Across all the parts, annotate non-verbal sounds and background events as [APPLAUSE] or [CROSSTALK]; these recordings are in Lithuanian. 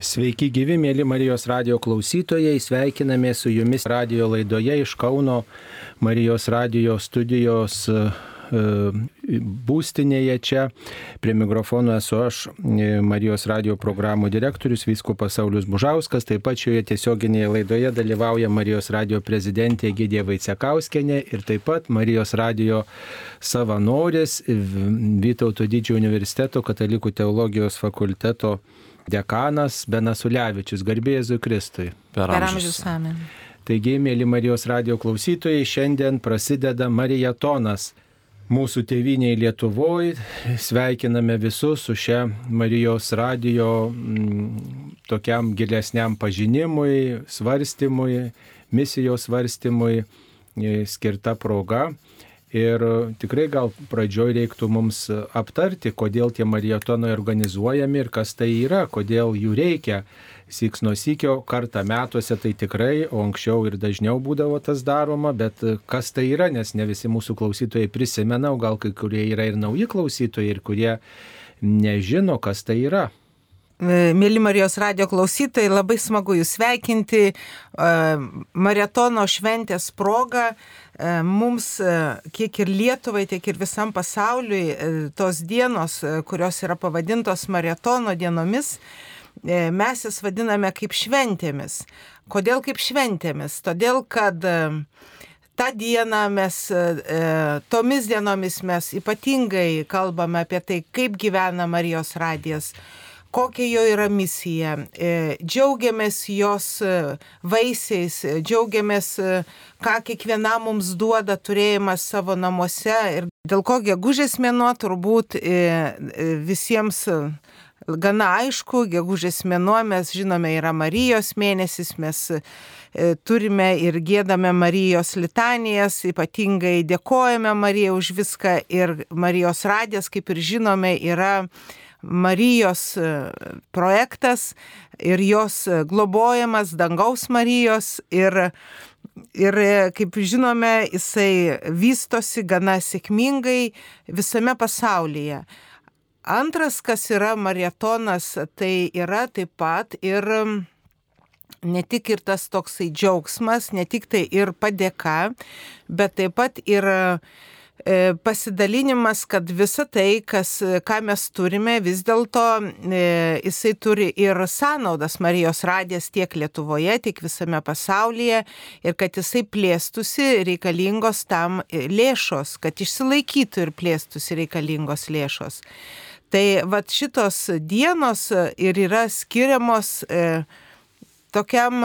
Sveiki gyvi, mėly Marijos radio klausytojai, sveikiname su jumis radio laidoje iš Kauno Marijos radio studijos e, e, būstinėje čia. Prie mikrofono esu aš, e, Marijos radio programų direktorius Vyskupas Saulis Bužauskas. Taip pat šioje tiesioginėje laidoje dalyvauja Marijos radio prezidentė Gidė Vaicekauskenė ir taip pat Marijos radio savanoris Vytauto didžiojo universiteto katalikų teologijos fakulteto dekanas Benasulevičius, garbėjai Kristui. Per amžius amen. Taigi, mėly Marijos radio klausytojai, šiandien prasideda Marijatonas. Mūsų tėviniai Lietuvoje sveikiname visus su šia Marijos radio m, mm, tokiam gilesniam pažinimui, svarstymui, misijos svarstymui e, skirta proga. Ir tikrai gal pradžioj reiktų mums aptarti, kodėl tie marietonai organizuojami ir kas tai yra, kodėl jų reikia. Siks nuo sykio kartą metuose tai tikrai, o anksčiau ir dažniau būdavo tas daroma, bet kas tai yra, nes ne visi mūsų klausytojai prisimena, o gal kai kurie yra ir nauji klausytojai ir kurie nežino, kas tai yra. Mėly Marijos radio klausytojai, labai smagu Jūs sveikinti maratono šventės progą. Mums, kiek ir Lietuvai, tiek ir visam pasauliui, tos dienos, kurios yra pavadintos maratono dienomis, mes jas vadiname kaip šventėmis. Kodėl kaip šventėmis? Todėl, kad tą dieną mes, tomis dienomis mes ypatingai kalbame apie tai, kaip gyvena Marijos radijas kokia jo yra misija. E, džiaugiamės jos e, vaisiais, e, džiaugiamės, ką kiekviena mums duoda turėjimas savo namuose ir dėl ko gegužės mėnuo turbūt visiems gana aišku, gegužės mėnuo mes žinome yra Marijos mėnesis, mes turime ir gėdame Marijos litanijas, ypatingai dėkojame Marijai už viską ir Marijos radijas, kaip ir žinome, yra Marijos e, projektas ir jos globojamas dangaus Marijos ir Ir kaip žinome, jisai vystosi gana sėkmingai visame pasaulyje. Antras, kas yra maratonas, tai yra taip pat ir ne tik ir tas toksai džiaugsmas, ne tik tai ir padėka, bet taip pat ir E, pasidalinimas, kad visa tai, kas, ką mes turime, vis dėlto e, jisai turi ir sąnaudas Marijos radijas tiek Lietuvoje, tiek visame pasaulyje ir kad jisai plėstusi reikalingos tam lėšos, kad išsilaikytų ir plėstusi reikalingos lėšos. Tai vad šitos dienos ir yra skiriamos e, tokiam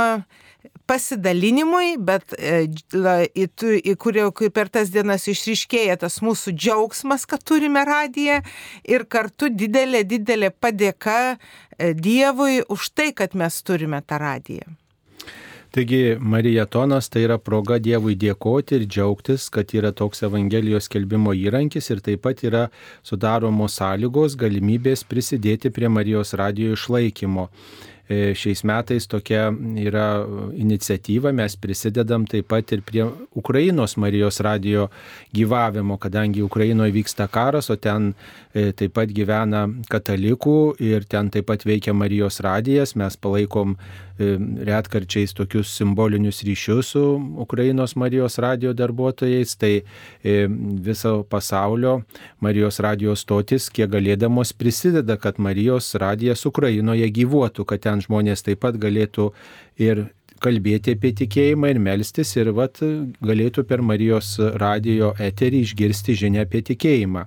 pasidalinimui, bet e, į, į kurio per tas dienas išryškėja tas mūsų džiaugsmas, kad turime radiją ir kartu didelė, didelė padėka e, Dievui už tai, kad mes turime tą radiją. Taigi Marijatonas tai yra proga Dievui dėkoti ir džiaugtis, kad yra toks Evangelijos kelbimo įrankis ir taip pat yra sudaromos sąlygos, galimybės prisidėti prie Marijos radijo išlaikymo. E, šiais metais tokia yra iniciatyva, mes prisidedam taip pat ir prie Ukrainos Marijos radio gyvavimo, kadangi Ukrainoje vyksta karas, o ten e, taip pat gyvena katalikų ir ten taip pat veikia Marijos radijas, mes palaikom retkarčiais tokius simbolinius ryšius su Ukrainos Marijos radio darbuotojais, tai viso pasaulio Marijos radio stotis, kiek galėdamos prisideda, kad Marijos radijas Ukrainoje gyvuotų, kad ten žmonės taip pat galėtų ir kalbėti apie tikėjimą ir melstis ir vat, galėtų per Marijos radijo eterį išgirsti žinę apie tikėjimą.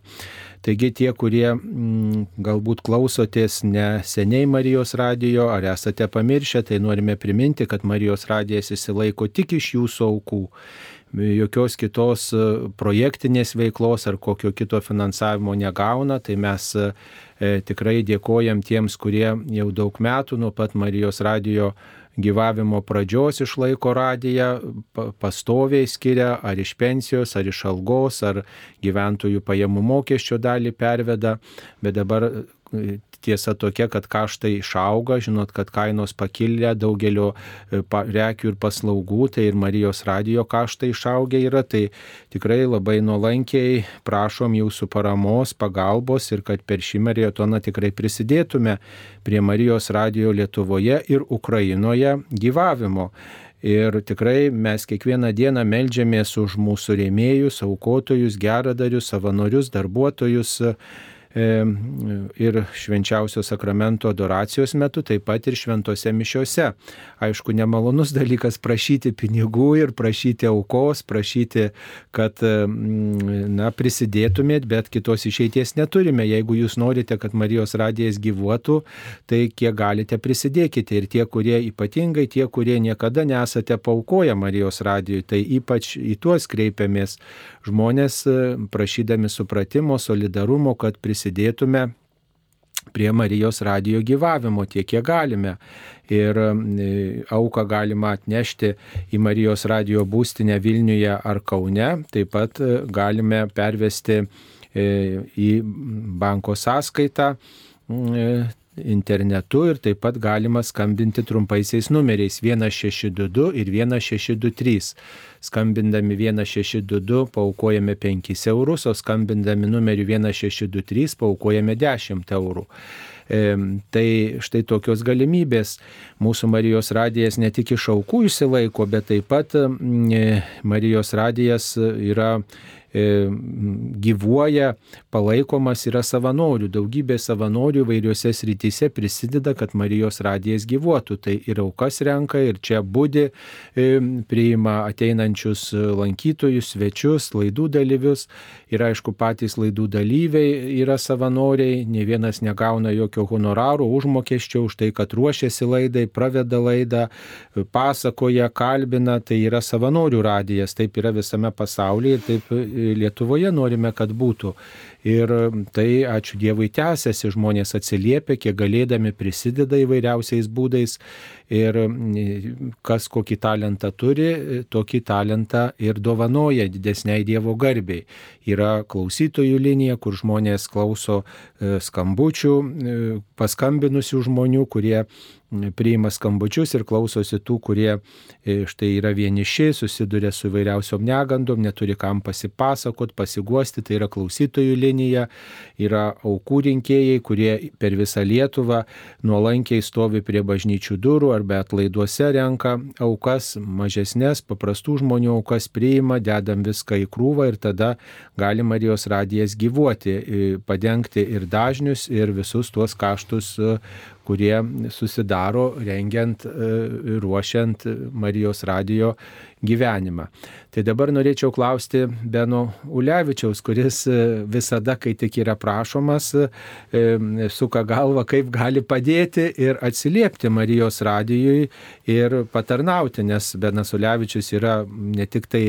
Taigi tie, kurie m, mm, galbūt klausotės ne seniai Marijos radijo ar esate pamiršę, tai norime priminti, kad Marijos radijas įsilaiko tik iš jūsų aukų jokios kitos e, projektinės veiklos ar kokio kito finansavimo negauna, tai mes e, tikrai dėkojam tiems, kurie jau daug metų nuo pat Marijos radijo gyvavimo pradžios išlaiko radiją, pastoviai skiria ar iš pensijos, ar iš algos, ar gyventojų pajamų mokesčio dalį perveda, bet dabar tiesa tokia, kad kaštai išauga, žinot, kad kainos pakilė daugelio e, prekių ir paslaugų, tai ir Marijos radijo kaštai išaugę yra, tai tikrai labai nuolankiai prašom jūsų paramos, pagalbos ir kad per šį maratoną tikrai prisidėtume prie Marijos radijo Lietuvoje ir Ukrainoje gyvavimo. Ir tikrai mes kiekvieną dieną melžiamės už mūsų rėmėjus, aukotojus, geradarius, savanorius, darbuotojus ir švenčiausio sakramento adoracijos metu, taip pat ir šventose mišiose. Aišku, nemalonus dalykas prašyti pinigų ir prašyti aukos, prašyti, kad na, prisidėtumėt, bet kitos išeities neturime. Jeigu jūs norite, kad Marijos radijas gyvuotų, tai kiek galite prisidėkite. Ir tie, kurie ypatingai, tie, kurie niekada nesate paukoję Marijos radijui, tai ypač į tuos kreipiamės žmonės prašydami supratimo, solidarumo, kad prisidėtume prie Marijos radijo gyvavimo tiek, kiek galime. Ir e, auką galima atnešti į Marijos radijo būstinę Vilniuje ar Kaune. Taip pat e, galime pervesti e, į banko sąskaitą internetu ir taip pat galima skambinti trumpaisiais numeriais 1622 ir 1623. Skambindami 1622 paukojame 5 eurus, o skambindami numeriu 1623 paukojame 10 eurų. E, tai štai tokios galimybės mūsų Marijos radijas ne tik iš aukų išsilaiko, bet taip pat e, Marijos radijas yra gyvuoja, palaikomas yra savanorių. Daugybė savanorių vairiuose srityse prisideda, kad Marijos radijas gyvuotų. Tai ir aukas renka, ir čia būdi, e, priima ateinančius lankytojus, svečius, laidų dalyvius. Ir aišku, patys laidų dalyviai yra savanoriai, ne vienas negauna jokio honoraro, užmokesčio už tai, kad ruošiasi laidai, praveda laidą, pasakoja, kalbina. Tai yra savanorių radijas, taip yra visame pasaulyje ir taip Lietuvoje norime, kad būtų. Ir tai, ačiū Dievui, tęsiasi, žmonės atsiliepia, kiek galėdami prisideda įvairiausiais būdais ir kas kokį talentą turi, tokį talentą ir dovanoja didesniai Dievo garbiai. Yra klausytojų linija, kur žmonės klauso e, skambučių, e, paskambinusių žmonių, kurie priima skambučius ir klausosi tų, kurie e, štai yra vieniši, susiduria su vairiausiom negandom, neturi kam pasipasakot, pasiguosti, tai yra klausytojų linija, yra aukų rinkėjai, kurie per visą Lietuvą nuolankiai stovi prie bažnyčių durų arba atlaiduose renka aukas, mažesnės, paprastų žmonių aukas priima, dedam viską į krūvą ir tada gali Marijos radijas gyvuoti, padengti ir dažnius, ir visus tuos kaštus, e, kurie susidaro rengiant, e, ruošiant Marijos radijo gyvenimą. Tai dabar norėčiau klausti Beno Ulevičiaus, kuris e, visada, kai tik yra prašomas, e, suka galvą, kaip gali padėti ir atsiliepti Marijos radijui ir patarnauti, nes Benas Ulevičius yra ne tik tai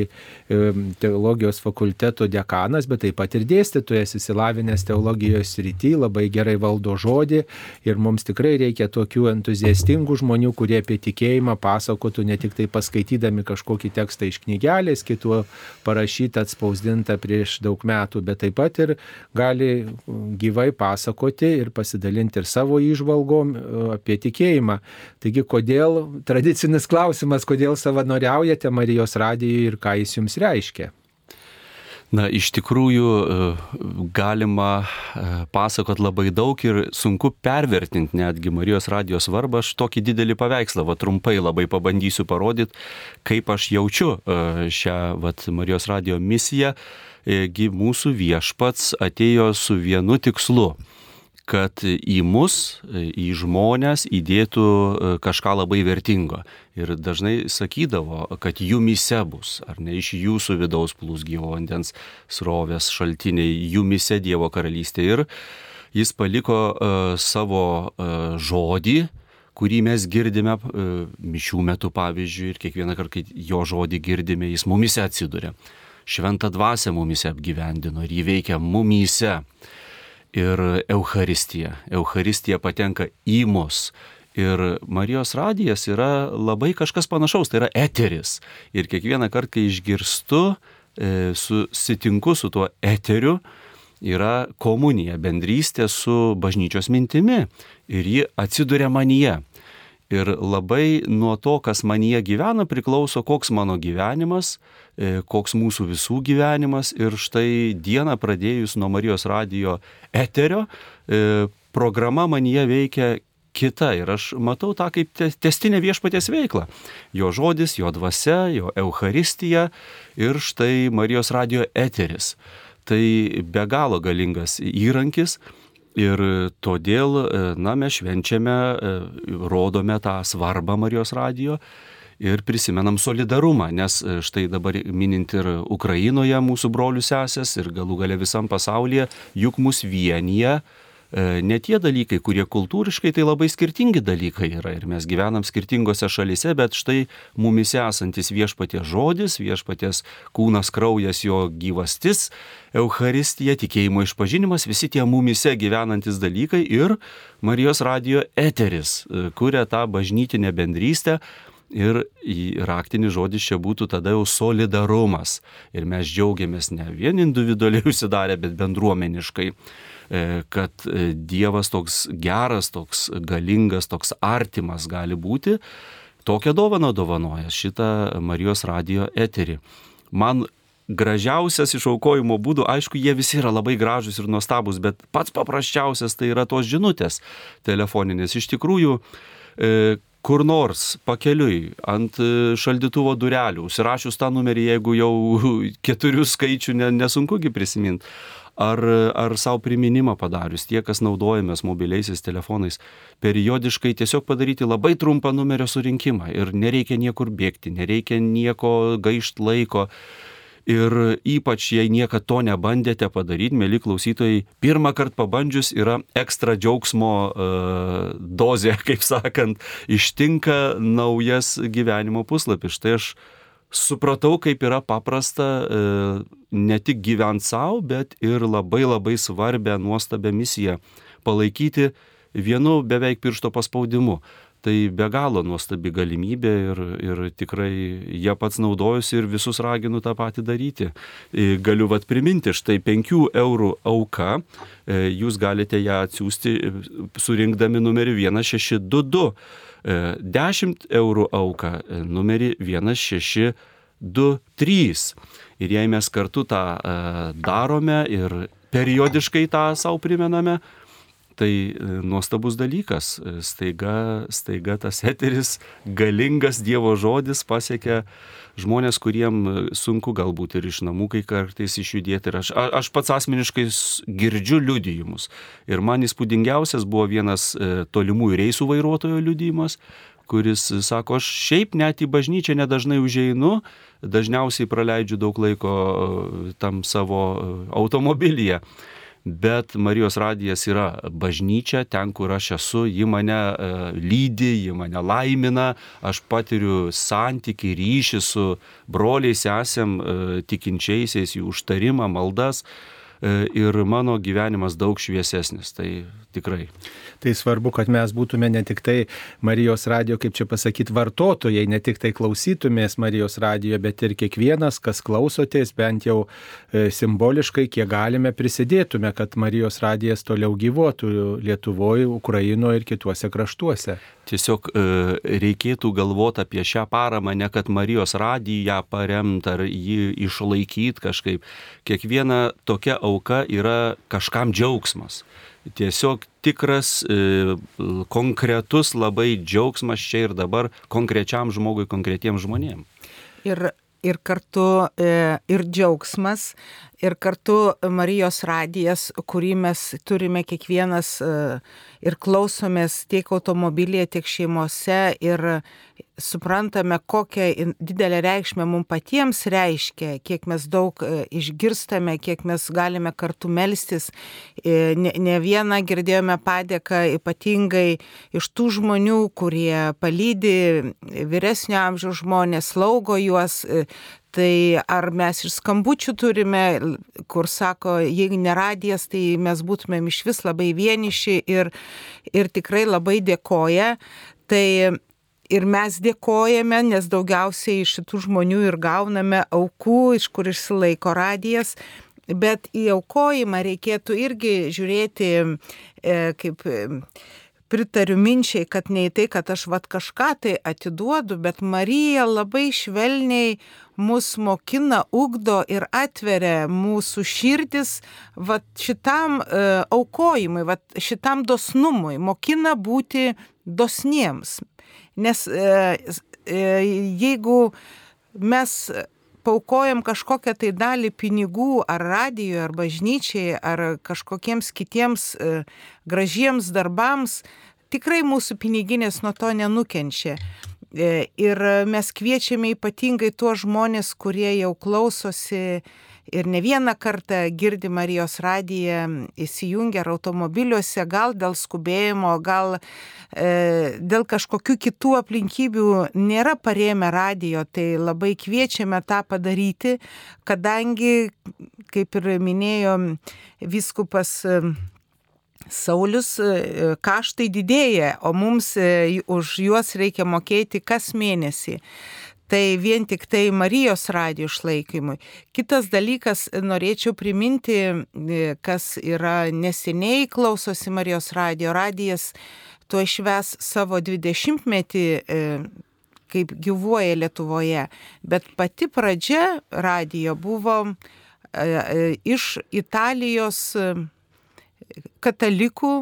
teologijos fakulteto dekanas, bet taip pat ir dėstytojas įsilavinęs teologijos rytį, labai gerai valdo žodį ir mums tikrai reikia tokių entuziastingų žmonių, kurie apie tikėjimą pasakotų ne tik tai paskaitydami kažkokį tekstą iš knygelės, kitų parašytą, atspausdintą prieš daug metų, bet taip pat ir gali gyvai pasakoti ir pasidalinti ir savo išvalgom e, apie tikėjimą. Taigi, kodėl, tradicinis klausimas, kodėl savanoriaujate Marijos radijui ir ką jis jums reiškia? Na, iš tikrųjų e, galima e, pasakot labai daug ir sunku pervertinti netgi Marijos radijos svarbą. Aš tokį didelį paveikslą, va trumpai labai pabandysiu parodyti, kaip aš jaučiu e, šią vat, Marijos radijo misiją. Mūsų viešpats atėjo su vienu tikslu kad į mus, į žmonės įdėtų e, kažką labai vertingo. Ir dažnai sakydavo, kad jumise bus, ar ne iš jūsų vidaus plūs gyvo vandens srovės šaltiniai, jumise Dievo karalystė. Ir jis paliko uh, savo uh, žodį, kurį mes girdime uh, mišių metu, pavyzdžiui, ir kiekvieną kartą, kai jo žodį girdime, jis mumise atsiduria. Šventą dvasę mumise apgyvendino ir jį veikia mumyse ir Euharistija. Euharistija patenka į mus. Ir Marijos radijas yra labai kažkas panašaus, tai yra eteris. Ir kiekvieną kartą, kai išgirstu, e, susitinku su tuo eteriu, yra komunija, bendrystė su bažnyčios mintimi ir ji atsiduria manyje. Ir labai nuo to, kas manyje gyvena, priklauso, koks mano gyvenimas, e, koks mūsų visų gyvenimas. Ir štai dieną pradėjus nuo Marijos radijo eterio, e, programa manyje veikia kita ir aš matau tą kaip testinę viešpaties veiklą. Jo žodis, jo dvasia, jo Euharistija ir štai Marijos radio eteris. Tai be galo galingas įrankis Ir todėl, e, na, mes švenčiame, e, rodome tą svarbą Marijos radijo ir prisimenam solidarumą, nes e, štai dabar minint ir Ukrainoje mūsų brolių sesės ir galų gale visam pasaulyje, juk mus vienyje E, ne tie dalykai, kurie kultūriškai tai labai skirtingi dalykai yra ir mes gyvenam skirtingose šalise, bet štai mumise esantis viešpaties žodis, viešpaties kūnas, kraujas, jo gyvastis, Euharistija, tikėjimo išpažinimas, visi tie mumise gyvenantis dalykai ir Marijos radio eteris, e, kuria tą bažnytinę bendrystę, Ir raktinis žodis čia būtų tada jau solidarumas. Ir mes džiaugiamės ne vien individualiai užsidarę, bet bendruomeniškai. E, kad e, Dievas toks geras, toks galingas, toks artimas gali būti, tokią dovaną dovanoja šitą Marijos radio eterį. Man gražiausias išaukojimo būdų, aišku, jie visi yra labai gražus ir nuostabus, bet pats paprasčiausias tai yra tos žinutės telefoninės. Iš tikrųjų, e, kur nors pakeliui ant šaldytuvo durelių, užsirašius tą numerį, jeigu jau [LAUGHS] keturių skaičių nesunkugi prisiminti, ar, ar savo priminimą padarius, tie, kas naudojamės mobiliaisiais telefonais, periodiškai tiesiog padaryti labai trumpą numerio surinkimą ir nereikia niekur bėgti, nereikia nieko gaišt laiko. Ir ypač jei niekada to nebandėte padaryti, mėly klausytojai, pirmą kartą pabandžius yra ekstra džiaugsmo uh, dozė, [LAUGHS] kaip sakant, ištinka naujas gyvenimo puslapis. Štai aš supratau, kaip yra paprasta e, ne tik gyventi savo, bet ir labai labai svarbę, nuostabią misiją palaikyti vienu beveik piršto paspaudimu. Tai be galo nuostabi galimybė ir, ir tikrai jie pats naudojusi ir visus raginu tą patį daryti. E, galiu vat priminti, štai 5 eurų auka, e, jūs galite ją atsiųsti surinkdami numerį 1622 10 e, eurų auką e, numerį 1623. Ir jei mes kartu tą e, darome ir periodiškai tą savo primename, tai nuostabus dalykas. Staiga, staiga tas eteris, galingas Dievo žodis pasiekia žmonės, kuriem e, sunku galbūt ir iš namų kai kartais išjudėti. Ir aš, aš pats asmeniškai girdžiu liudijimus. Ir man įspūdingiausias buvo vienas e, tolimųjų reisų vairuotojo liudijimas, kuris sako, aš šiaip net į bažnyčią nedažnai užeinu, dažniausiai praleidžiu daug laiko e, tam savo automobilyje bet Marijos radijas yra bažnyčia, ten, kur aš esu, ji mane e, lydi, ji mane laimina, aš patiriu santyki, ryšį su broliais, esam e, tikinčiaisiais, jų užtarimą, maldas e, ir mano gyvenimas daug šviesesnis. Tai tikrai. Tai svarbu, kad mes būtume ne tik tai Marijos radio, kaip čia pasakyti, vartotojai, ne tik tai klausytumės Marijos radio, bet ir kiekvienas, kas klausotės, bent jau e, simboliškai, kiek galime prisidėtume, kad Marijos radijas toliau gyvuotų Lietuvoje, Ukrainoje ir kituose kraštuose. Tiesiog e, reikėtų galvoti apie šią paramą, ne kad Marijos radiją paremt ar jį išlaikyti kažkaip. Kiekviena tokia auka yra kažkam džiaugsmas tiesiog tikras, e, konkretus labai džiaugsmas čia ir dabar konkrečiam žmogui, konkretiems žmonėms. Ir, ir kartu e, ir džiaugsmas, ir kartu Marijos radijas, kurį mes turime kiekvienas e, ir klausomės tiek automobilėje, tiek šeimose ir suprantame, kokią didelę reikšmę mums patiems reiškia, kiek mes daug e, išgirstame, kiek mes galime kartu melstis. E, ne, ne vieną girdėjome padėką ypatingai iš tų žmonių, kurie palydi vyresnio amžiaus žmonės, slaugo juos, Tai ar mes ir skambučių turime, kur sako, jeigu neradijas, tai mes būtumėm iš vis labai vieniši ir, ir tikrai labai dėkoja. Tai ir mes dėkojame, nes daugiausiai iš šitų žmonių ir gauname aukų, iš kur išsilaiko radijas. Bet į aukojimą reikėtų irgi žiūrėti kaip pritariu minčiai, kad ne į tai, kad aš vat kažką tai atiduodu, bet Marija labai švelniai mus mokina, ugdo ir atveria mūsų širdis vat šitam e, aukojimui, vat šitam dosnumui, mokina būti dosniems. Nes e, e, jeigu mes paukojam kažkokią tai dalį pinigų ar radijoje, ar bažnyčiai, ar kažkokiems kitiems e, gražiems darbams, tikrai mūsų piniginės nuo to nenukenčia. Ir mes kviečiame ypatingai tuos žmonės, kurie jau klausosi ir ne vieną kartą girdi Marijos radiją, įsijungia ar automobiliuose, gal dėl skubėjimo, gal e, dėl kažkokių kitų aplinkybių nėra parėmę radijo, tai labai kviečiame tą padaryti, kadangi, kaip ir minėjo viskupas e, Saulis e, kaštai didėja, o mums e, už juos reikia mokėti kas mėnesį tai vien tik tai Marijos radijų išlaikymui. Kitas dalykas, norėčiau priminti, e, kas yra neseniai klausosi Marijos radijo. Radijas tuo išves savo 20-metį e, kaip gyvuoja Lietuvoje, bet pati pradžia radijo buvo e, iš Italijos katalikų,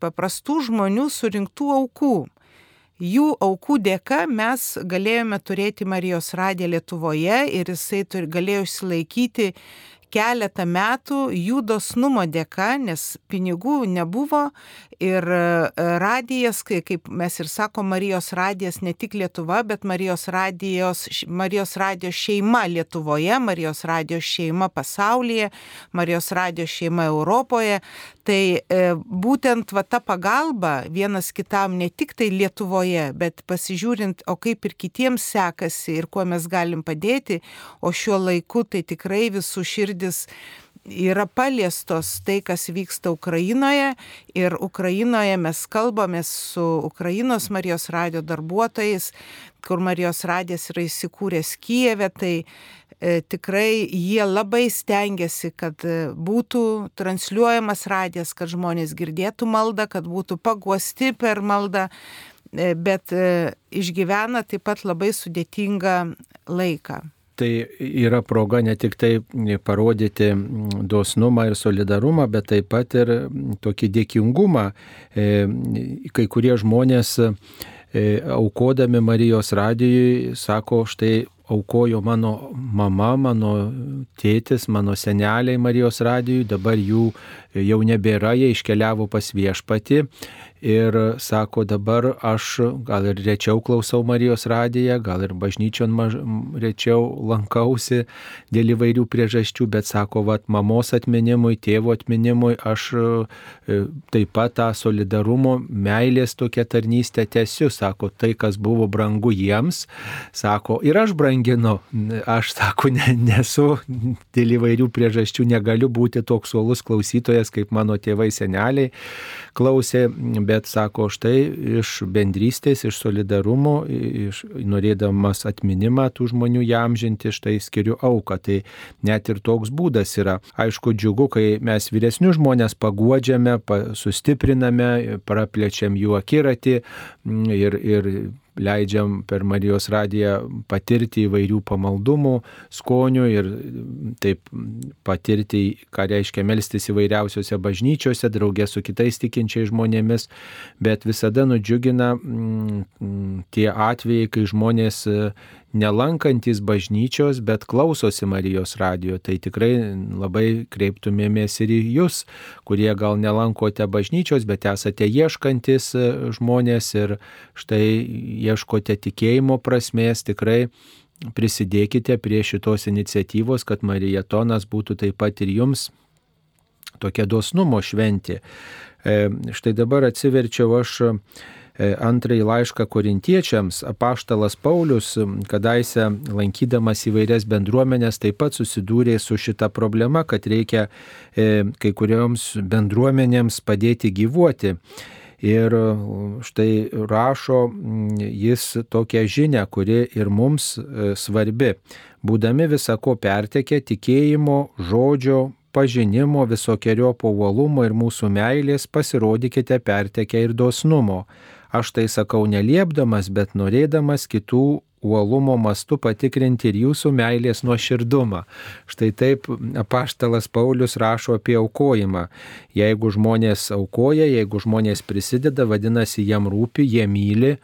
paprastų žmonių surinktų aukų. Jų aukų dėka mes galėjome turėti Marijos radiją Lietuvoje ir jisai turi, galėjo išsilaikyti keletą metų jų dosnumo dėka, nes pinigų nebuvo ir e, radijas, kaip mes ir sakom, Marijos radijas ne tik Lietuva, bet Marijos radijos, Marijos radijos šeima Lietuvoje, Marijos radijos šeima pasaulyje, Marijos radijos šeima Europoje. Tai e, būtent va ta pagalba vienas kitam ne tik tai Lietuvoje, bet pasižiūrint, o kaip ir kitiems sekasi ir kuo mes galim padėti, o šiuo laiku tai tikrai visų širdis yra paliestos tai, kas vyksta Ukrainoje. Ir Ukrainoje mes kalbamės su Ukrainos Marijos radio darbuotojais, kur Marijos radijas yra įsikūręs Kijeve, tai e, tikrai jie labai stengiasi, kad e, būtų transliuojamas radijas, kad žmonės girdėtų maldą, kad būtų paguosti per maldą, e, bet e, išgyvena taip pat labai sudėtingą laiką tai yra proga ne tik tai parodyti dosnumą ir solidarumą, bet taip pat ir tokį dėkingumą. E, kai kurie žmonės e, aukodami Marijos radijui sako, štai aukojo mano mama, mano tėtis, mano seneliai Marijos radijui, dabar jų jau nebėra, jie iškeliavo pas viešpati ir sako, dabar aš gal ir rečiau klausau Marijos radiją, gal ir bažnyčion maž, rečiau lankausi dėl įvairių priežasčių, bet sako, vad, mamos atminimui, tėvo atminimui aš e, taip pat tą solidarumo, meilės tokią tarnystę tęsiu, sako, tai, kas buvo brangu jiems, sako, ir aš branginu, aš, sako, ne, nesu dėl įvairių priežasčių, negaliu būti toks uolus klausytojas, kaip mano tėvai seneliai klausė, bet sako, štai iš bendrystės, iš solidarumo, iš, norėdamas atminimą tų žmonių jam žinti, štai skiriu auką. Tai net ir toks būdas yra. Aišku, džiugu, kai mes vyresnius žmonės paguodžiame, sustipriname, praplečiam jų akiratį ir, ir leidžiam per Marijos radiją patirti įvairių pamaldumų, skonių ir taip patirti, ką reiškia melstis įvairiausiose bažnyčiose, draugė su kitais tikinčiais žmonėmis, bet visada nudžiugina mm, tie atvejai, kai žmonės nelankantis bažnyčios, bet klausosi Marijos radijo, tai tikrai labai kreiptumėmės ir į jūs, kurie gal nelankote bažnyčios, bet esate ieškantis e, žmonės ir štai ieškote tikėjimo prasmės, tikrai prisidėkite prie šitos iniciatyvos, kad Marijatonas būtų taip pat ir jums tokia dosnumo šventė. E, štai dabar atsiverčiau aš E, antrąjį laišką korintiečiams, apaštalas Paulius, kadaise lankydamas įvairias bendruomenės, taip pat susidūrė su šita problema, kad reikia e, kai kurioms bendruomenėms padėti gyvuoti. Ir štai rašo jis tokią žinę, kuri ir mums svarbi. Būdami visako pertekę tikėjimo, žodžio, pažinimo, visokiojo povalumo ir mūsų meilės pasirodykite pertekę ir dosnumo. Aš tai sakau neliepdamas, bet norėdamas kitų uolumo mastu patikrinti ir jūsų meilės nuoširdumą. Štai taip apaštalas Paulius rašo apie aukojimą. Jeigu žmonės aukoja, jeigu žmonės prisideda, vadinasi, jam rūpi, jie myli,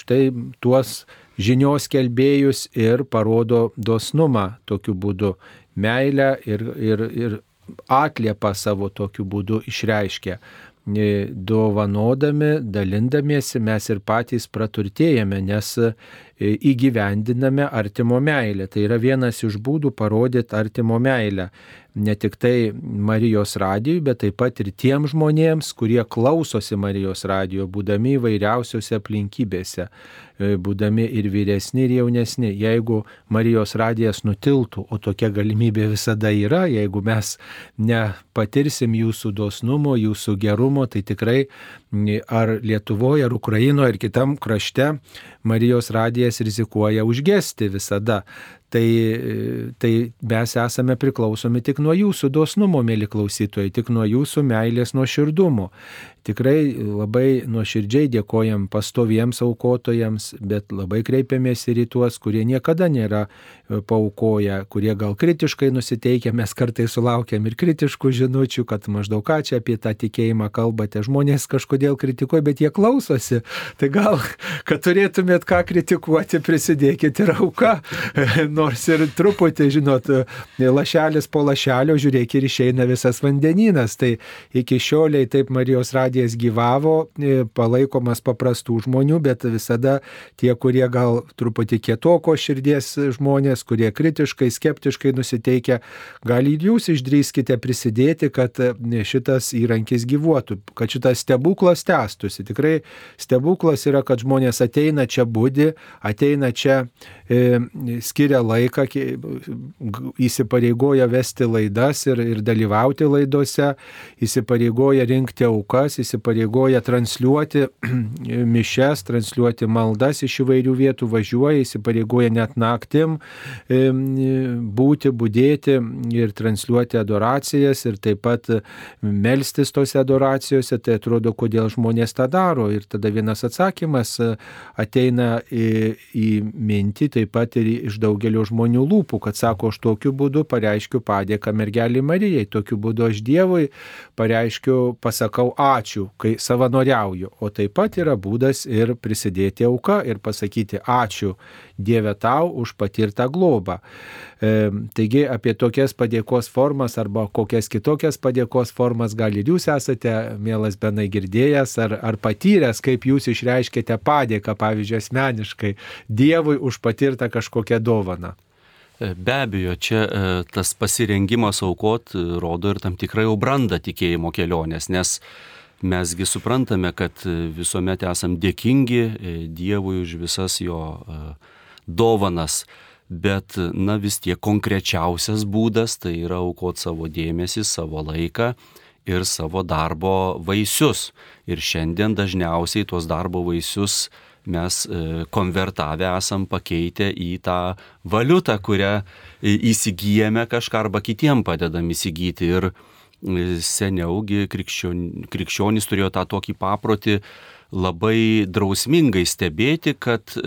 štai tuos žinios kelbėjus ir parodo dosnumą tokiu būdu, meilę ir, ir, ir atliepą savo tokiu būdu išreiškia dovanodami, dalindamiesi mes ir patys praturtėjame, nes e, įgyvendiname artimo meilę. Tai yra vienas iš būdų parodyti artimo meilę. Ne tik tai Marijos radijui, bet taip pat ir tiem žmonėms, kurie klausosi Marijos radijo, būdami įvairiausiose aplinkybėse. E, būdami ir vyresni, ir jaunesni. Jeigu Marijos radijas nutiltų, o tokia galimybė visada yra, jeigu mes nepatirsim jūsų dosnumo, jūsų gerumo, tai tikrai ar Lietuvoje, ar Ukrainoje, ar kitam krašte Marijos radijas rizikuoja užgesti visada tai, tai mes esame priklausomi tik nuo jūsų dosnumo, mėly klausytojai, tik nuo jūsų meilės nuoširdumo. Tikrai labai nuoširdžiai dėkojam pastoviems aukotojams, bet labai kreipiamės ir į tuos, kurie niekada nėra e, paukoję, kurie gal kritiškai nusiteikia, mes kartais sulaukiam ir kritiškų žinučių, kad maždaug ką čia apie tą tikėjimą kalbate. Žmonės kažkodėl kritikuoja, bet jie klausosi. Tai gal, kad turėtumėt ką kritikuoti, prisidėkite ir auką [LAUGHS] nors ir truputį, žinot, lašelis po lašelio, žiūrėk ir išeina visas vandenynas. Tai iki šioliai taip Marijos radijas gyvavo, e, palaikomas paprastų žmonių, bet visada tie, kurie gal truputį kietoko širdies žmonės, kurie kritiškai, skeptiškai nusiteikia, gal ir jūs išdrįskite prisidėti, kad e, šitas įrankis gyvuotų, kad šitas stebuklas tęstųsi. Tikrai stebuklas yra, kad žmonės ateina čia būdi, ateina čia, skiria laiką, įsipareigoja vesti laidas ir, ir dalyvauti laidose, įsipareigoja rinkti aukas, įsipareigoja transliuoti [CLEARS THROAT] mišes, transliuoti maldas iš įvairių vietų, važiuoja, įsipareigoja net naktim būti, būdėti ir transliuoti adoracijas ir taip pat melstis tose adoracijose, tai atrodo, kodėl žmonės tą daro. Ir tada vienas atsakymas ateina į, į mintį taip pat ir iš daugelio žmonių lūpų, kad sako, aš tokiu būdu pareiškiu padėką mergelį Marijai, tokiu būdu aš Dievui pareiškiu, pasakau ačiū, kai savanoriauju. O taip pat yra būdas ir prisidėti auką ir pasakyti ačiū Dieve tau už patirtą globą. E, taigi apie tokias padėkos formas arba kokias kitokias padėkos formas gal ir jūs esate, mielas Benai, girdėjęs ar, ar patyręs, kaip jūs išreiškite padėką, pavyzdžiui, asmeniškai Dievui už patirtą kažkokią dovaną. E, be abejo, čia e, tas pasirengimas aukot e, rodo ir tam tikrą jau brandą tikėjimo kelionės, nes mesgi suprantame, kad visuomet esam dėkingi Dievui už visas jo dovanas, bet na vis tiek konkrečiausias būdas tai yra aukot savo dėmesį, savo laiką ir savo darbo vaisius. Ir šiandien dažniausiai tuos darbo vaisius mes e, konvertavę esam pakeitę į tą valiutą, kurią e, įsigijame kažką arba kitiem padedam įsigyti. Ir e, seniaugi krikščion, krikščionys turėjo tą tokį paprotį labai drausmingai stebėti, kad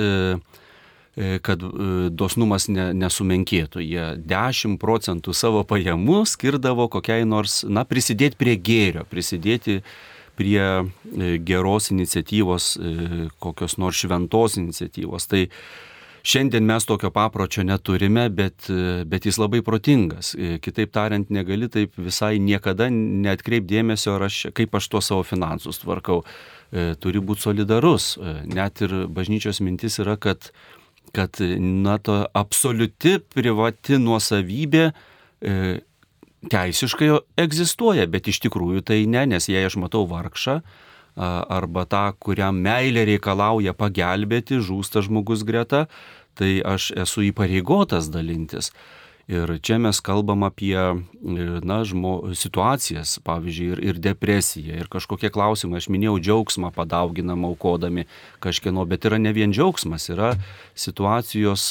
kad dosnumas ne, nesumenkėtų. Jie 10 procentų savo pajamų skirdavo kokiai nors, na, prisidėti prie gėrio, prisidėti prie e, geros iniciatyvos, e, kokios nors šventos iniciatyvos. Tai Šiandien mes tokio papročio neturime, bet, e, bet jis labai protingas. Kitaip tariant, negali taip visai niekada neatkreipdėmesio, aš, kaip aš tuos savo finansus tvarkau. Turi būti solidarus. Net ir bažnyčios mintis yra, kad, kad na, to absoliuti privati nuosavybė teisiškai egzistuoja, bet iš tikrųjų tai ne, nes jei aš matau vargšą arba tą, kuriam meilė reikalauja pagelbėti, žūsta žmogus greta, tai aš esu įpareigotas dalintis. Ir čia mes kalbam apie na, žmo, situacijas, pavyzdžiui, ir, ir depresiją, ir kažkokie klausimai. Aš minėjau džiaugsmą padauginam aukodami kažkieno, bet yra ne vien džiaugsmas, yra situacijos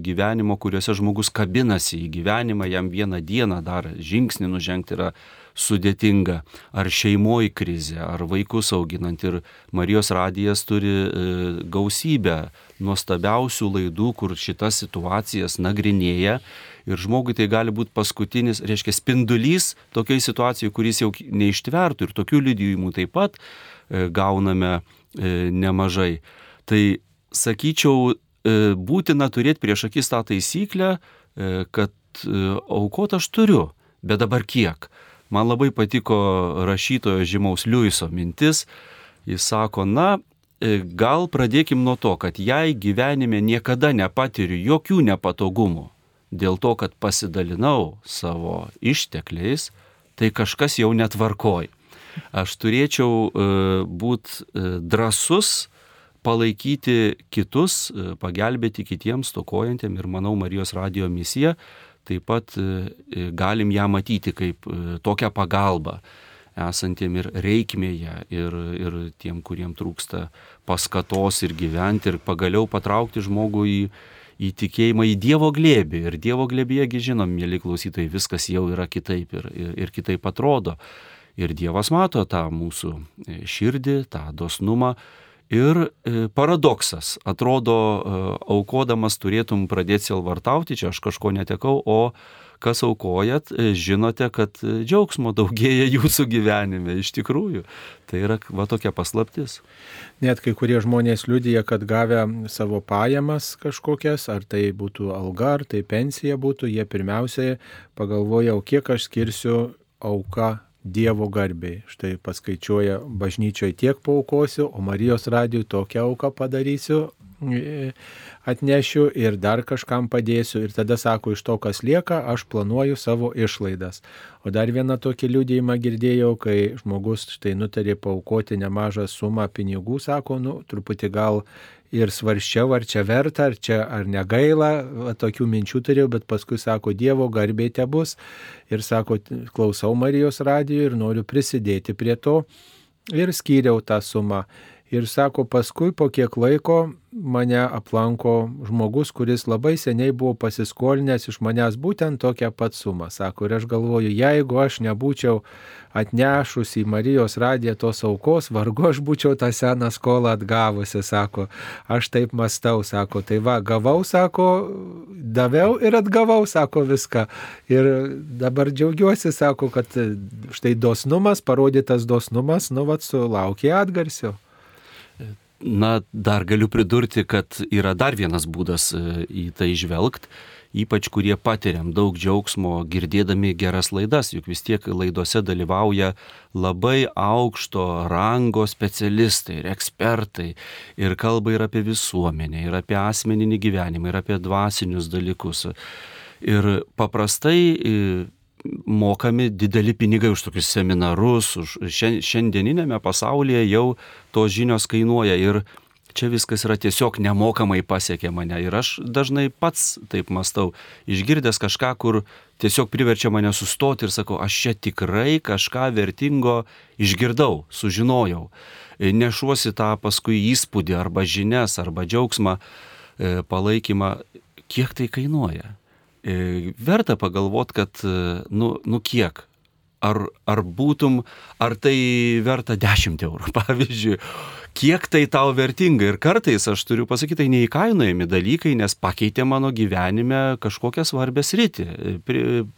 gyvenimo, kuriuose žmogus kabinasi į gyvenimą, jam vieną dieną dar žingsnį nužengti yra sudėtinga, ar šeimoji krizė, ar vaikus auginant. Ir Marijos radijas turi e, gausybę nuostabiausių laidų, kur šitas situacijas nagrinėja. Ir žmogui tai gali būti paskutinis, reiškia, spindulys tokiai situacijai, kuris jau neištvertų. Ir tokių liudijimų taip pat e, gauname e, nemažai. Tai sakyčiau, būtina turėti prieš akis tą taisyklę, kad aukot aš turiu, bet dabar kiek? Man labai patiko rašytojo žymaus Liuiso mintis. Jis sako, na, e, gal pradėkim nuo to, kad jei gyvenime niekada nepatiriu jokių nepatogumų dėl to, kad pasidalinau savo ištekliais, tai kažkas jau netvarkoj. Aš turėčiau e, būti e, drasus, palaikyti kitus, pagelbėti kitiems stokojantiem ir manau Marijos radio misija taip pat e, e, galim ją matyti kaip e, tokią pagalbą esantiem ir reikmėje, ir, ir tiem, kuriem trūksta paskatos ir gyventi, ir pagaliau patraukti žmogų į, į tikėjimą į Dievo glėbį. Ir Dievo glėbėgi žinom, mėly klausytojai, viskas jau yra kitaip ir, ir, ir kitaip atrodo. Ir Dievas mato tą mūsų širdį, tą dosnumą, Ir e, paradoksas, atrodo, e, aukodamas turėtum pradėti silvartauti, čia aš kažko netekau, o kas aukojat, e, žinote, kad džiaugsmo daugėja jūsų gyvenime iš tikrųjų. Tai yra va tokia paslaptis. Net kai kurie žmonės liudyja, kad gavę savo pajamas kažkokias, ar tai būtų alga, ar tai pensija būtų, jie pirmiausiai pagalvoja, o kiek aš skirsiu auka Dievo garbiai. Štai paskaičiuoja bažnyčioje tiek paukosiu, o Marijos radijui tokią auką padarysiu, e, atnešiu ir dar kažkam padėsiu. Ir tada sako, iš to, kas lieka, aš planuoju savo išlaidas. O dar vieną tokį liūdėjimą girdėjau, kai žmogus štai nutarė paukoti nemažą sumą pinigų, sako, nu, truputį gal ir svarščiau, ar čia verta, ar čia ar negaila, va, tokių minčių turėjau, bet paskui sako, Dievo garbė te bus ir sako, klausau Marijos radijo ir noriu prisidėti prie to ir skyriau tą sumą. Ir sako, paskui po kiek laiko mane aplanko žmogus, kuris labai seniai buvo pasiskolinęs iš manęs būtent tokią pat sumą. Sako, ir aš galvoju, jeigu aš nebūčiau atnešus į Marijos radiją tos aukos, vargu aš būčiau tą seną skolą atgavusi, sako, aš taip mastau, sako, tai va, gavau, sako, daviau ir atgavau, sako viską. Ir dabar džiaugiuosi, sako, kad štai dosnumas, parodytas dosnumas, nu, vad, sulaukė atgarsio. Na, dar galiu pridurti, kad yra dar vienas būdas e, į tai žvelgti, ypač kurie patiriam daug džiaugsmo girdėdami geras laidas, juk vis tiek laidose dalyvauja labai aukšto rango specialistai ir ekspertai ir kalba ir apie visuomenę, ir apie asmeninį gyvenimą, ir apie dvasinius dalykus. Ir paprastai e, mokami dideli pinigai už tokius seminarus, už šiandieninėme pasaulyje jau tos žinios kainuoja ir čia viskas yra tiesiog nemokamai pasiekė mane. Ir aš dažnai pats taip mastau, išgirdęs kažką, kur tiesiog priverčia mane sustoti ir sakau, aš čia tikrai kažką vertingo išgirdau, sužinojau. Nešuosi tą paskui įspūdį arba žinias, arba džiaugsmą, e, palaikymą, kiek tai kainuoja. E, verta pagalvoti, kad, e, nu, nu kiek, ar, ar būtum, ar tai verta 10 eurų, [LAUGHS] pavyzdžiui, kiek tai tau vertinga. Ir kartais aš turiu pasakyti, tai neįkainojami dalykai, nes pakeitė mano gyvenime kažkokią svarbę sritį,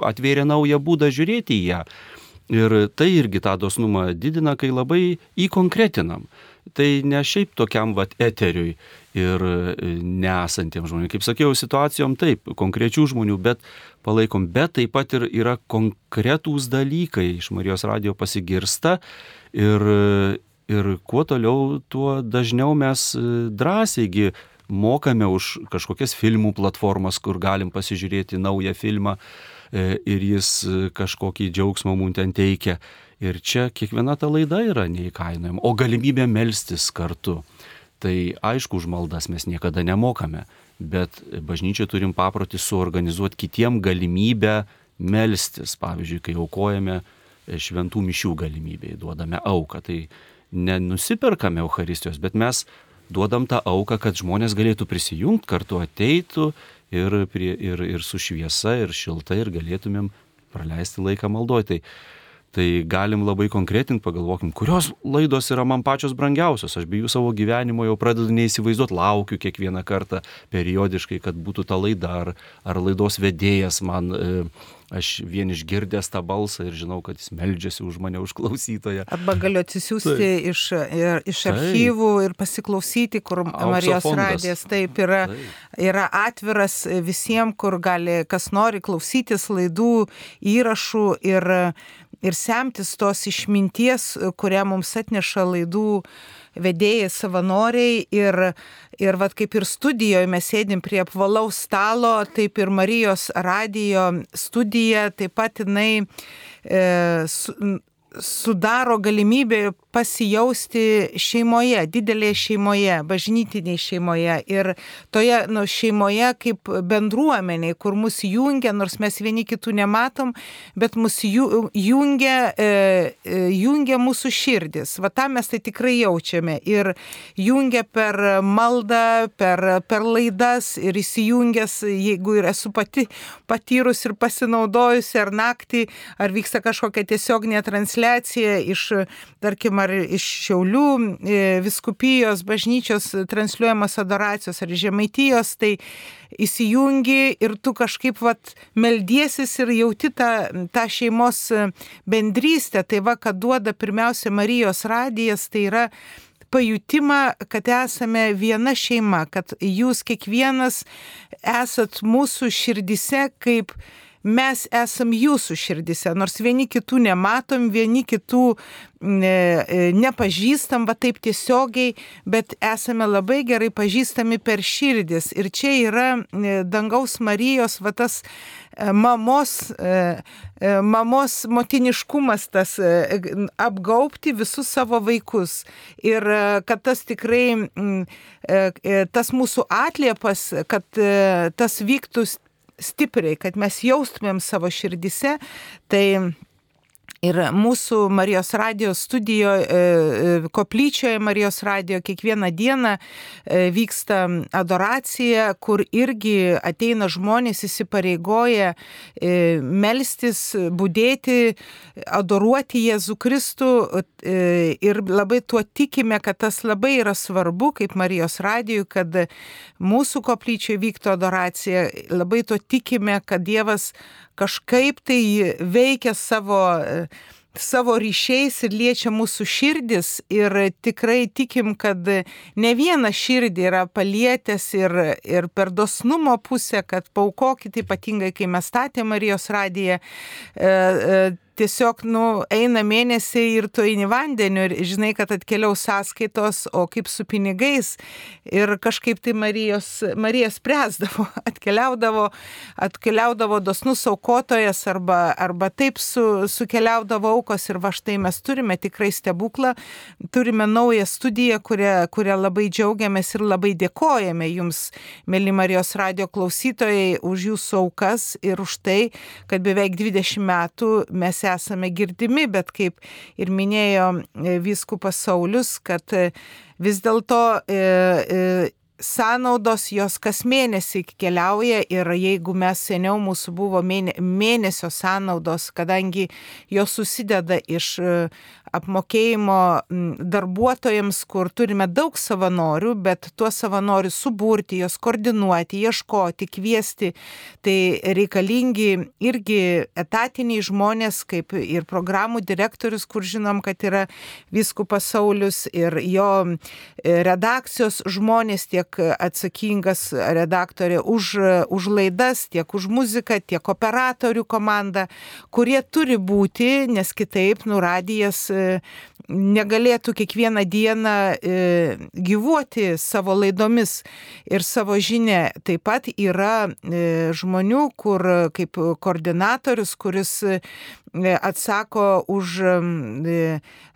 atvėrė naują būdą žiūrėti į ją. Ir tai irgi tą dosnumą didina, kai labai įkonkretinam. Tai ne šiaip tokiam vat eteriui ir e, nesantiems žmonėms. Kaip sakiau, situacijom taip, konkrečių žmonių, bet palaikom, bet taip pat ir yra konkretūs dalykai iš Marijos radio pasigirsta ir, ir kuo toliau, tuo dažniau mes e, drąsiai mokame už kažkokias filmų platformas, kur galim pasižiūrėti naują filmą e, ir jis kažkokį džiaugsmą mums ten teikia. Ir čia kiekviena ta laida yra neįkainojama, o galimybė melstis kartu Tai aišku, už maldas mes niekada nemokame, bet bažnyčia turim paprotį suorganizuoti kitiem galimybę melstis. Pavyzdžiui, kai aukojame šventų mišių galimybėje, duodame auką, tai nenusiperkame Euharistijos, bet mes duodam tą auką, kad žmonės galėtų prisijungti, kartu ateitų ir, prie, ir, ir su šviesa, ir šilta, ir galėtumėm praleisti laiką maldoj. Tai, tai galim labai konkretinti, pagalvokim, kurios laidos yra man pačios brangiausios. Aš be jų savo gyvenimo jau pradedu neįsivaizduoti, laukiu kiekvieną kartą periodiškai, kad būtų ta laida, ar, ar laidos vedėjas man... E, aš vien išgirdęs tą balsą ir žinau, kad jis meldžiasi už mane, už klausytoją. Arba galiu atsisiųsti taip. iš, ir, iš archyvų taip. ir pasiklausyti, kur Aukso Marijos fondas. radijas taip yra, taip. yra atviras visiems, kur gali kas nori klausytis laidų įrašų ir, ir semtis tos išminties, kurią mums atneša laidų vedėjai, savanoriai. Ir, ir vat, kaip ir studijoje mes sėdim prie apvalaus stalo, taip ir Marijos radijo studija, taip pat jinai e, su, sudaro galimybę pasijausti šeimoje, didelėje šeimoje, bažnytinėje šeimoje ir toje nu, šeimoje kaip bendruomeniai, kur mus jungia, nors mes vieni kitų nematom, bet mus jungia, e, e, jungia mūsų širdis. Va tą mes tai tikrai jaučiame ir jungia per maldą, per, per laidas ir įsijungęs, jeigu ir esu pati patyrus ir pasinaudojusi ar naktį, ar vyksta kažkokia tiesioginė transliacija iš, tarkim, ar iš Šiaulių e, viskupijos bažnyčios transliuojamas adoracijos ar žemaitijos, tai įsijungi ir tu kažkaip vat meldiesis ir jauti tą, tą šeimos bendrystę. Tai va, kad duoda pirmiausia Marijos radijas, tai yra pajutimą, kad esame viena šeima, kad jūs kiekvienas esat mūsų širdise kaip mes esam jūsų širdise, nors vieni kitų nematom, vieni kitų ne, e, nepažįstam, va taip tiesiogiai, bet esame labai gerai pažįstami per širdis. Ir čia yra e, dangaus Marijos, va tas e, mamos, mamos motiniškumas, tas apgaupti visus savo vaikus. Ir kad tas tikrai, tas mūsų atliepas, kad tas vyktų stipriai, kad mes jaustumėm savo širdise, tai Ir mūsų Marijos radijos studijoje, e, koplyčioje Marijos radijo kiekvieną dieną e, vyksta adoracija, kur irgi ateina žmonės įsipareigoja e, melstis, būdėti, adoruoti Jėzų Kristų ir labai tuo tikime, kad tas labai yra svarbu, kaip Marijos radijui, kad mūsų koplyčioje vyktų adoracija, labai tuo tikime, kad Dievas kažkaip tai veikia savo, savo ryšiais ir liečia mūsų širdis. Ir tikrai tikim, kad ne vieną širdį yra palietęs ir, ir per dosnumo pusę, kad paukokit ypatingai, kai mes statėme Marijos radiją, e, e, tiesiog, nu, eina mėnesiai ir tu eini vandeniu ir žinai, kad atkeliaus sąskaitos, o kaip su pinigais. Ir kažkaip tai Marijos, Marija spręsdavo, [LAUGHS] atkeliaudavo, atkeliaudavo dosnus aukotojas arba, arba taip su, sukeliaudavo aukos ir va štai mes turime tikrai stebuklą, turime naują studiją, kurią, kurią labai džiaugiamės ir labai dėkojame jums, mėly Marijos radio klausytojai, už jūsų aukas ir už tai, kad beveik 20 metų mes esame girdimi, bet kaip ir minėjo e, vyskupas Saulis, kad e, vis dėlto e, sąnaudos jos kas mėnesį keliauja ir jeigu mes seniau mūsų buvo mėnesio sąnaudos, kadangi jos susideda iš apmokėjimo darbuotojams, kur turime daug savanorių, bet tuos savanorius suburti, juos koordinuoti, ieškoti, kviesti, tai reikalingi irgi etatiniai žmonės, kaip ir programų direktorius, kur žinom, kad yra viskupas Saulis ir jo e, redakcijos žmonės, tiek atsakingas redaktorė už, už laidas, tiek už muziką, tiek operatorių komanda, kurie turi būti, nes kitaip nuradijas negalėtų kiekvieną dieną e, gyvuoti savo laidomis ir savo žinę. Taip pat yra e, žmonių, kur kaip koordinatorius, kuris e, atsako už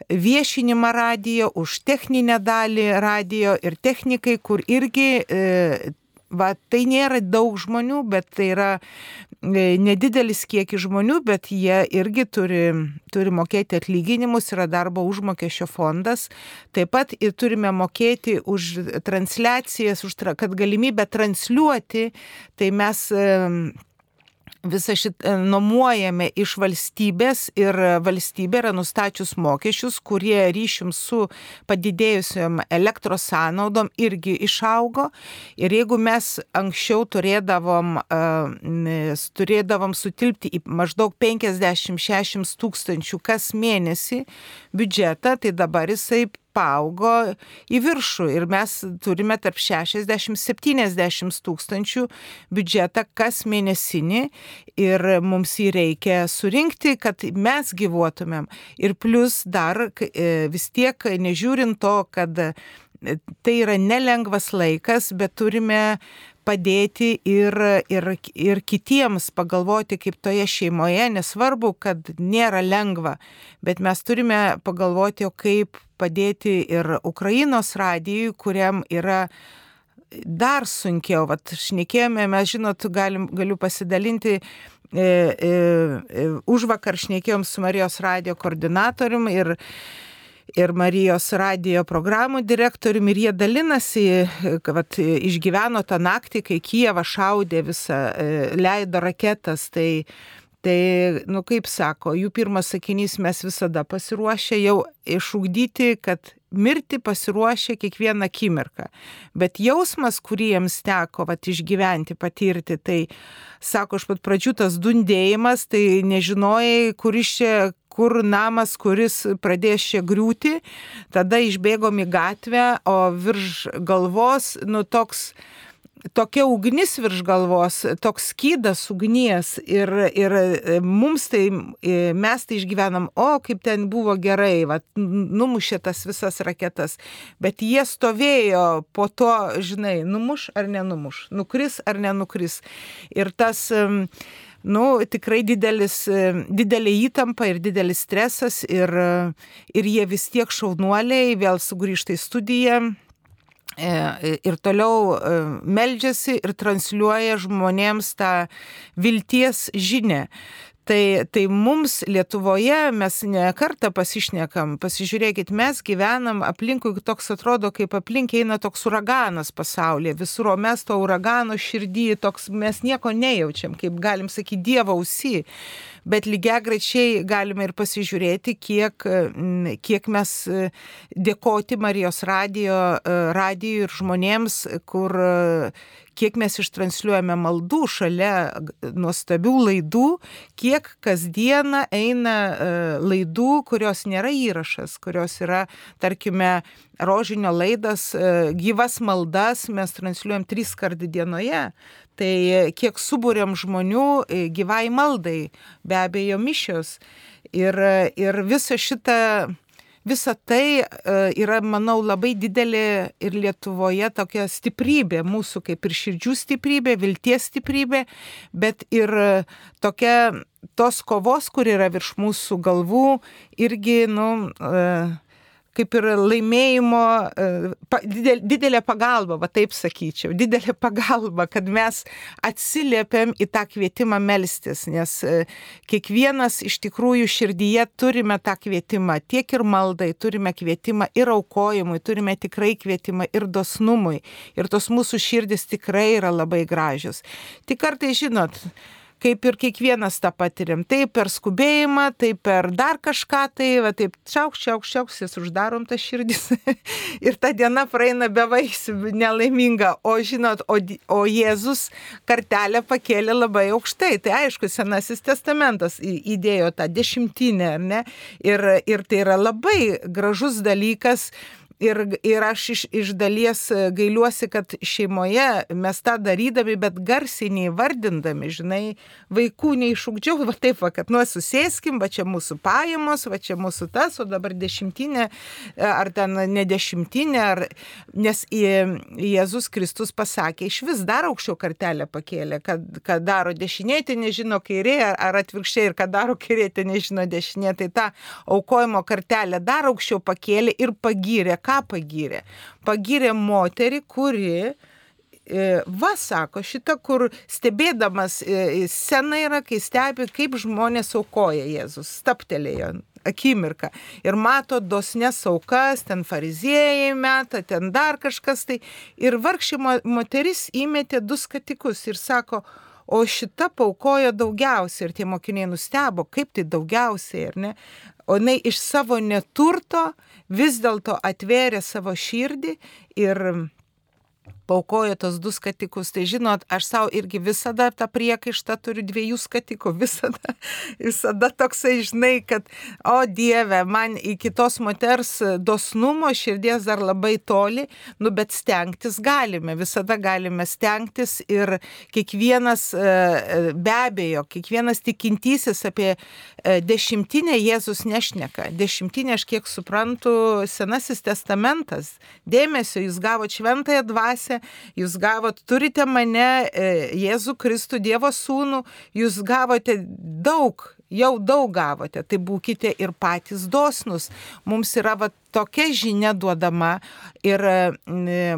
viešinimą radijo, už techninę dalį radijo ir technikai, kur irgi Va, tai nėra daug žmonių, bet tai yra e, nedidelis kiekis žmonių, bet jie irgi turi, turi mokėti atlyginimus, yra darbo užmokesčio fondas. Taip pat ir turime mokėti už transliacijas, už, kad galimybę transliuoti, tai mes visą šitą e, nuomojame iš valstybės ir valstybė yra nustačius mokesčius, kurie ryšim su padidėjusiam elektros sąnaudom irgi išaugo. Ir jeigu mes anksčiau turėdavom, e, turėdavom sutilpti į maždaug 50-60 tūkstančių kas mėnesį biudžetą, tai dabar jisai paaugo į viršų ir mes turime tarp 60-70 tūkstančių biudžetą kas mėnesinį ir mums jį reikia surinkti, kad mes gyvuotumėm. Ir plus dar e, vis tiek, nežiūrint to, kad e, tai yra nelengvas laikas, bet turime padėti ir, ir, ir kitiems pagalvoti, kaip toje šeimoje, nesvarbu, kad nėra lengva, bet mes turime pagalvoti, o kaip padėti ir Ukrainos radijui, kuriam yra dar sunkiau. Vat šnekėjome, mes žinot, galim, galiu pasidalinti. E, e, e, už vakar šnekėjom su Marijos radio koordinatorium ir ir Marijos radio programų direktoriumi ir jie dalinasi, kad išgyveno tą naktį, kai Kijevą šaudė visą, e, leido raketas, tai Tai, nu kaip sako, jų pirmas sakinys mes visada pasiruošę jau išugdyti, kad mirti pasiruošę kiekvieną akimirką. Bet jausmas, kurį jiems teko vat, išgyventi, patirti, tai, sako, iš pat pradžių tas dundėjimas, tai nežinojai, kuris čia kur namas, kuris pradės čia griūti, tada išbėgom į gatvę, o virš galvos, nu toks, tokia ugnis virš galvos, toks skydas ugnies ir, ir e, mums tai, e, mes tai išgyvenam, o kaip ten buvo gerai, va, numušė tas visas raketas, bet jie stovėjo po to, žinai, numuš ar nenumuš, nukris ar nenukris. Ir tas nu, tikrai didelis, didelė įtampa ir didelis stresas ir, ir jie vis tiek šaunuoliai vėl sugrįžta į studiją E, ir toliau e, meldžiasi ir transliuoja žmonėms tą vilties žinę. Tai, tai mums Lietuvoje mes ne kartą pasišnekam, pasižiūrėkit, mes gyvenam aplinkui, toks atrodo, kaip aplink eina toks uraganas pasaulyje, visur, o mes to uragano širdį, toks mes nieko nejaučiam, kaip galim sakyti, Dievo ausį bet lygiai grečiai galime ir pasižiūrėti, kiek, kiek mes e, dėkoti Marijos radijo, e, radijui ir žmonėms, kur kiek mes ištransliuojame maldų šalia nuostabių laidų, kiek kasdieną eina e, laidų, kurios nėra įrašas, kurios yra, tarkime, rožinio laidas, gyvas maldas mes transliuojam tris kart dienoje. Tai kiek subūrėm žmonių e, gyvai maldai, be abejo mišios. Ir, ir visa šita, visa tai e, yra, manau, labai didelė ir Lietuvoje tokia stiprybė, mūsų kaip ir širdžių stiprybė, vilties stiprybė, bet ir tokia tos kovos, kur yra virš mūsų galvų, irgi, nu, uh, kaip ir laimėjimo, e, didelė pagalba, va taip sakyčiau, didelė pagalba, kad mes atsiliepiam į tą kvietimą melstis, nes e, kiekvienas iš tikrųjų širdyje turime tą kvietimą, tiek ir maldai, turime kvietimą ir aukojimui, turime tikrai kvietimą ir dosnumui, ir tos mūsų širdis tikrai yra labai gražios. Tik kartai, žinot, kaip ir kiekvienas tą patiriam. Tai per skubėjimą, tai per dar kažką, tai va taip čiaukš, čiaukš, čiaukš, jas uždarom tą širdis. [LAUGHS] ir ta diena praeina be vaisių, nelaiminga. O žinot, o, o Jėzus kartelę pakėlė labai aukštai. Tai aišku, Senasis testamentas įdėjo tą dešimtinę, ar ne? Ir, ir tai yra labai gražus dalykas ir, ir aš iš, iš dalies gailiuosi, kad šeimoje mes tą darydami, bet garsiai neįvardindami, žinai, vaikų neišūkdžiau, [LAUGHS] va taip, va, kad nuosusėskim, va čia mūsų pajamos, va čia mūsų tas, o dabar dešimtinė, ar ten nedešimtinė, ar, nes Jėzus Kristus pasakė, iš vis dar aukščiau kartelę pakėlė, kad, kad daro dešinė, tai nežino kairė, ar atvirkščiai, ir kad daro kairė, tai nežino dešinė, tai tą aukojimo kartelę dar aukščiau pakėlė ir pagyrė. Ką pagyrė? Pagyrė moterį, kuri e, Va, sako, šita, kur stebėdamas e, sena yra, kai stebi, kaip žmonės aukoja Jėzus, staptelėjo akimirką ir mato dosnes aukas, ten fariziejai meta, ten dar kažkas tai. Ir vargšė moteris įmetė du skatikus ir sako, o šita paukojo daugiausiai ir tie mokiniai nustebo, kaip tai daugiausiai, ar ne? O jinai iš savo neturto vis dėlto atvėrė savo širdį ir paukojo tos du skatikus. Tai žinot, aš savo irgi visada tą priekaištą turiu dviejų skatikų. [LAUGHS] Visada, visada toksai, žinai, kad, o Dieve, man iki tos moters dosnumo širdies dar labai toli, nu bet stengtis galime, visada galime stengtis ir kiekvienas, e, be abejo, kiekvienas tikintysis apie e, dešimtinę Jėzus nešneka. Dešimtinė, aš kiek suprantu, Senasis testamentas. Dėmesio, jūs gavote šventąją dvasę jūs gavot, turite mane, e, Jėzų Kristų, Dievo sūnų, jūs gavote daug, jau daug gavote, tai būkite ir patys dosnus. Mums yra va, tokia žinia duodama ir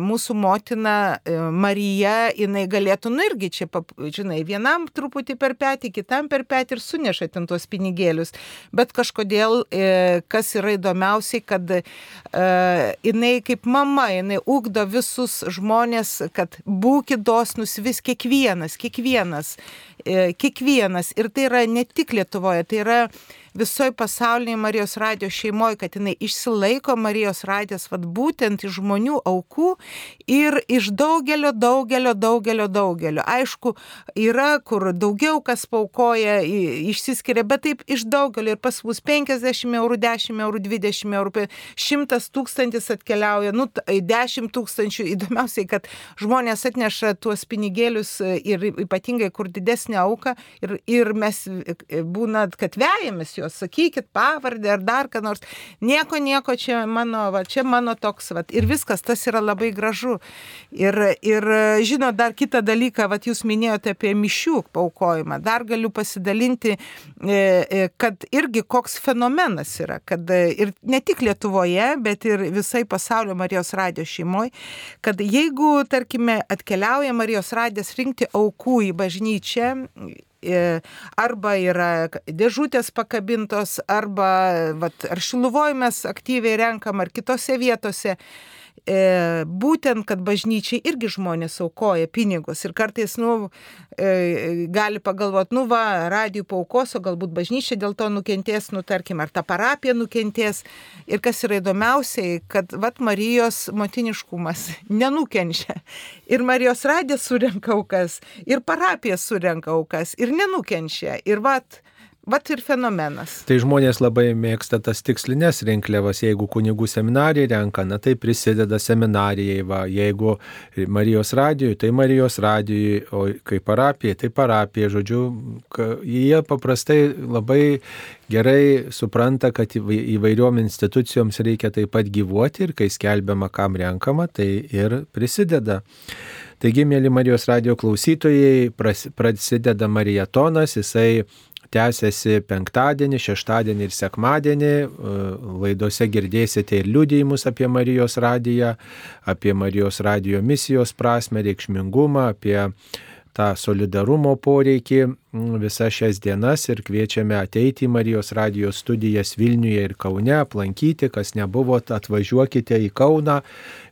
mūsų motina e, Marija, jinai galėtų, nu irgi čia, žinai, vienam truputį per petį, kitam per petį ir suneša ten tuos pinigėlius. Bet kažkodėl, e, kas yra įdomiausiai, kad e, jinai kaip mama, jinai ugdo visus žmonės, kad būkite dosnus vis kiekvienas, kiekvienas, kiekvienas. Ir tai yra ne tik Lietuvoje, tai yra visoji pasaulinė Marijos radijos šeimoje, kad jinai išsilaiko Marijos radijas, vad būtent iš žmonių aukų ir iš daugelio, daugelio, daugelio, daugelio. Aišku, yra, kur daugiau kas paukoja, išsiskiria, bet taip iš daugelio ir pas mus 50 eurų, 10 eurų, 20 eurų, 100 tūkstantis atkeliauja, nu, 10 tūkstančių. Įdomiausiai, kad žmonės atneša tuos pinigėlius ir ypatingai kur didesnė auka ir, ir mes būna, kad vejamės juos, sakykit pavardę ar dar ką nors. Nieko, nieko, čia mano, va, čia mano toks, va, ir viskas, tas yra labai gražu. Ir, ir žinot, dar kitą dalyką, va, jūs minėjote apie mišių paukojimą, dar galiu pasidalinti, e, e, kad irgi koks fenomenas yra, kad ir ne tik Lietuvoje, bet ir visai pasaulio Marijos radijos šeimoje, kad jeigu, tarkime, atkeliauja Marijos radijas rinkti aukų į bažnyčią, E, arba yra dėžutės pakabintos, arba vat, ar šiluvoj mes aktyviai renkam, ar kitose vietose e, būtent, kad bažnyčiai irgi žmonės aukoja pinigus ir kartais, nu, e, gali pagalvoti, nu, va, radijų paukos, o galbūt bažnyčia dėl to nukentės, nu, tarkim, ar ta parapija nukentės. Ir kas yra įdomiausiai, kad, va, Marijos motiniškumas [LAUGHS] nenukenčia. Ir Marijos radija surenka aukas, ir parapija surenka aukas, ir nenukenčia. Ir, va, Vat ir fenomenas. Tai žmonės labai mėgsta tas tikslinės rinkliavas, jeigu kunigų seminarijai renka, na tai prisideda seminarijai, va, jeigu Marijos radijui, tai Marijos radijui, o kai parapijai, tai parapijai, žodžiu, jie paprastai labai gerai supranta, kad įvairiom institucijoms reikia taip pat gyvuoti ir kai skelbiama, kam renkama, tai ir prisideda. Taigi, mėly Marijos radio klausytojai, prasideda Marijatonas, jisai tęsiasi penktadienį, šeštadienį ir sekmadienį. E, laidose girdėsite ir liudijimus apie Marijos radiją, apie Marijos radijo misijos prasme, reikšmingumą, apie tą solidarumo poreikį visas šias dienas ir kviečiame ateiti į Marijos radijos studijas Vilniuje ir Kaune, aplankyti, kas nebuvot, atvažiuokite į Kauną,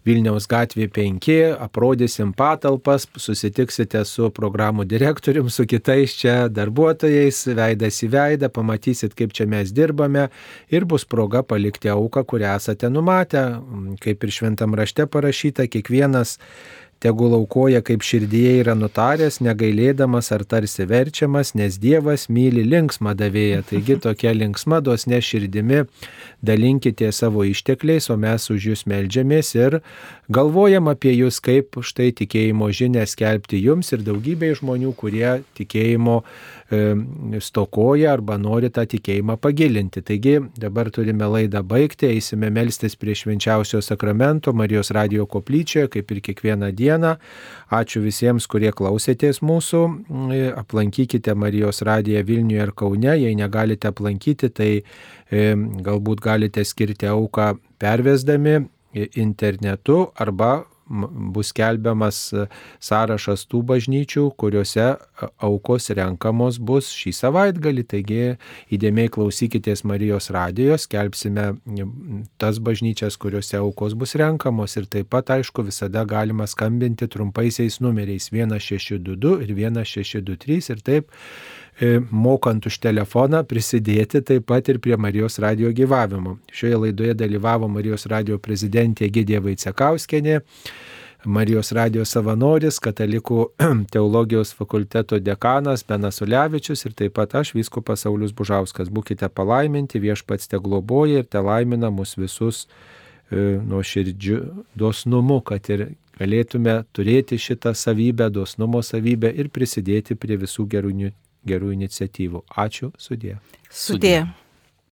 Vilniaus gatvė 5, aprodysim patalpas, susitiksite su programų direktorium, su kitais čia darbuotojais, veidas į veidą, pamatysit, kaip čia mes dirbame ir bus proga palikti auką, kurią esate numatę. Kaip ir šventam rašte parašyta, kiekvienas tegul aukoja kaip širdyje yra nutaręs, negailėdamas ar tarsi verčiamas, nes Dievas myli linksmą davėją. Taigi [LAUGHS] tokia linksma dosne širdimi dalinkite savo ištekliais, o mes už jūs melžiamės ir galvojam apie jūs, kaip štai tikėjimo žinę skelbti jums ir daugybė žmonių, kurie tikėjimo e, stokoja arba nori tą tikėjimą pagilinti. Taigi dabar turime laidą baigti, eisime melstis prie švenčiausio sakramento Marijos radio koplyčioje, kaip ir kiekvieną dieną. Ačiū visiems, kurie klausėtės mūsų. E, aplankykite Marijos radiją Vilniuje ir Kaune. Jei negalite aplankyti, tai e, galbūt galite skirti auką pervesdami internetu arba bus kelbiamas e, sąrašas tų bažnyčių, kuriuose e, aukos renkamos bus šį savaitgalį. Taigi įdėmiai klausykitės Marijos radijos, kelbsime tas bažnyčias, kuriuose aukos bus renkamos ir taip pat, aišku, visada galima skambinti trumpaisiais numeriais 1622 ir 1623 ir taip mokant už telefoną prisidėti taip pat ir prie Marijos radio gyvavimo. Šioje laidoje dalyvavo Marijos radio prezidentė Gidė Vaicekauskenė. Marijos radijos savanoris, katalikų [CLEARS THROAT] teologijos fakulteto dekanas Benas Ulevičius ir taip pat aš, Vyskupas Saulis Bužauskas. Būkite palaiminti, viešpats te globoja ir te laimina mus visus e, nuo širdžių dosnumu, kad ir galėtume turėti šitą savybę, dosnumo savybę ir prisidėti prie visų gerų gerų iniciatyvų. Ačiū, sudė. Sudė. sudė.